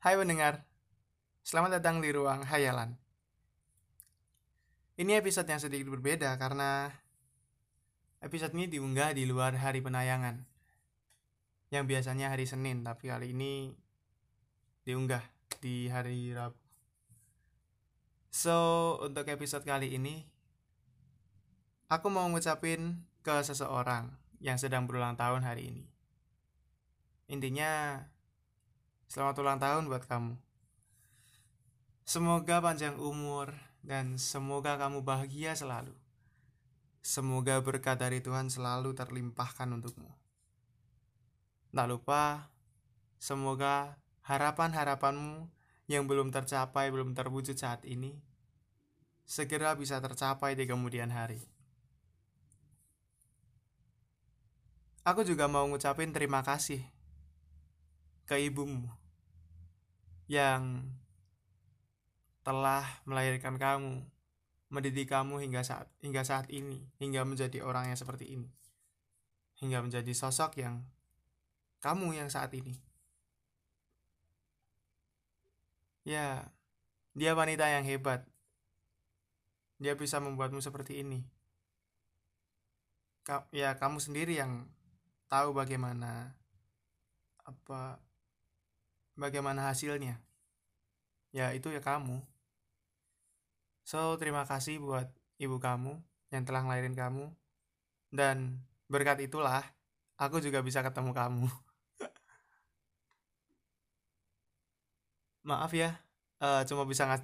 Hai pendengar, selamat datang di ruang hayalan. Ini episode yang sedikit berbeda karena episode ini diunggah di luar hari penayangan. Yang biasanya hari Senin, tapi kali ini diunggah di hari Rabu. So, untuk episode kali ini, aku mau ngucapin ke seseorang yang sedang berulang tahun hari ini. Intinya, Selamat ulang tahun buat kamu. Semoga panjang umur dan semoga kamu bahagia selalu. Semoga berkat dari Tuhan selalu terlimpahkan untukmu. Tak lupa, semoga harapan-harapanmu yang belum tercapai, belum terwujud saat ini, segera bisa tercapai di kemudian hari. Aku juga mau ngucapin terima kasih ke ibumu yang telah melahirkan kamu, mendidik kamu hingga saat hingga saat ini, hingga menjadi orang yang seperti ini. Hingga menjadi sosok yang kamu yang saat ini. Ya, dia wanita yang hebat. Dia bisa membuatmu seperti ini. Ka ya, kamu sendiri yang tahu bagaimana apa bagaimana hasilnya. Ya itu ya kamu. So terima kasih buat ibu kamu yang telah ngelahirin kamu. Dan berkat itulah aku juga bisa ketemu kamu. Maaf ya uh, cuma bisa ngas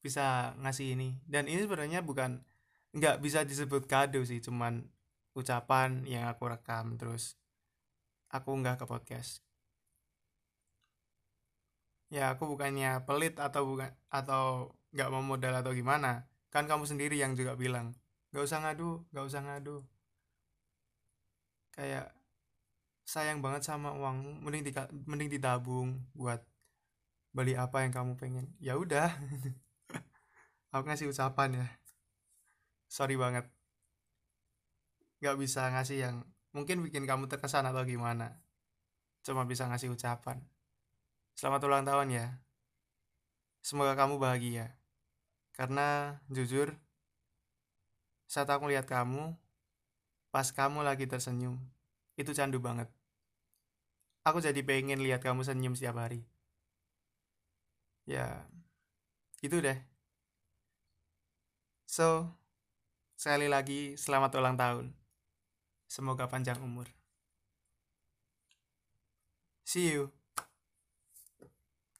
bisa ngasih ini. Dan ini sebenarnya bukan nggak bisa disebut kado sih cuman ucapan yang aku rekam terus aku nggak ke podcast ya aku bukannya pelit atau bukan atau nggak mau modal atau gimana. Kan kamu sendiri yang juga bilang nggak usah ngadu nggak usah ngadu. Kayak sayang banget sama uang mending di, mending ditabung buat beli apa yang kamu pengen. Ya udah. Aku ngasih ucapan ya. Sorry banget. Nggak bisa ngasih yang mungkin bikin kamu terkesan atau gimana. Cuma bisa ngasih ucapan Selamat ulang tahun ya. Semoga kamu bahagia. Karena jujur, saat aku lihat kamu, pas kamu lagi tersenyum, itu candu banget. Aku jadi pengen lihat kamu senyum setiap hari. Ya, itu deh. So, sekali lagi selamat ulang tahun. Semoga panjang umur. See you.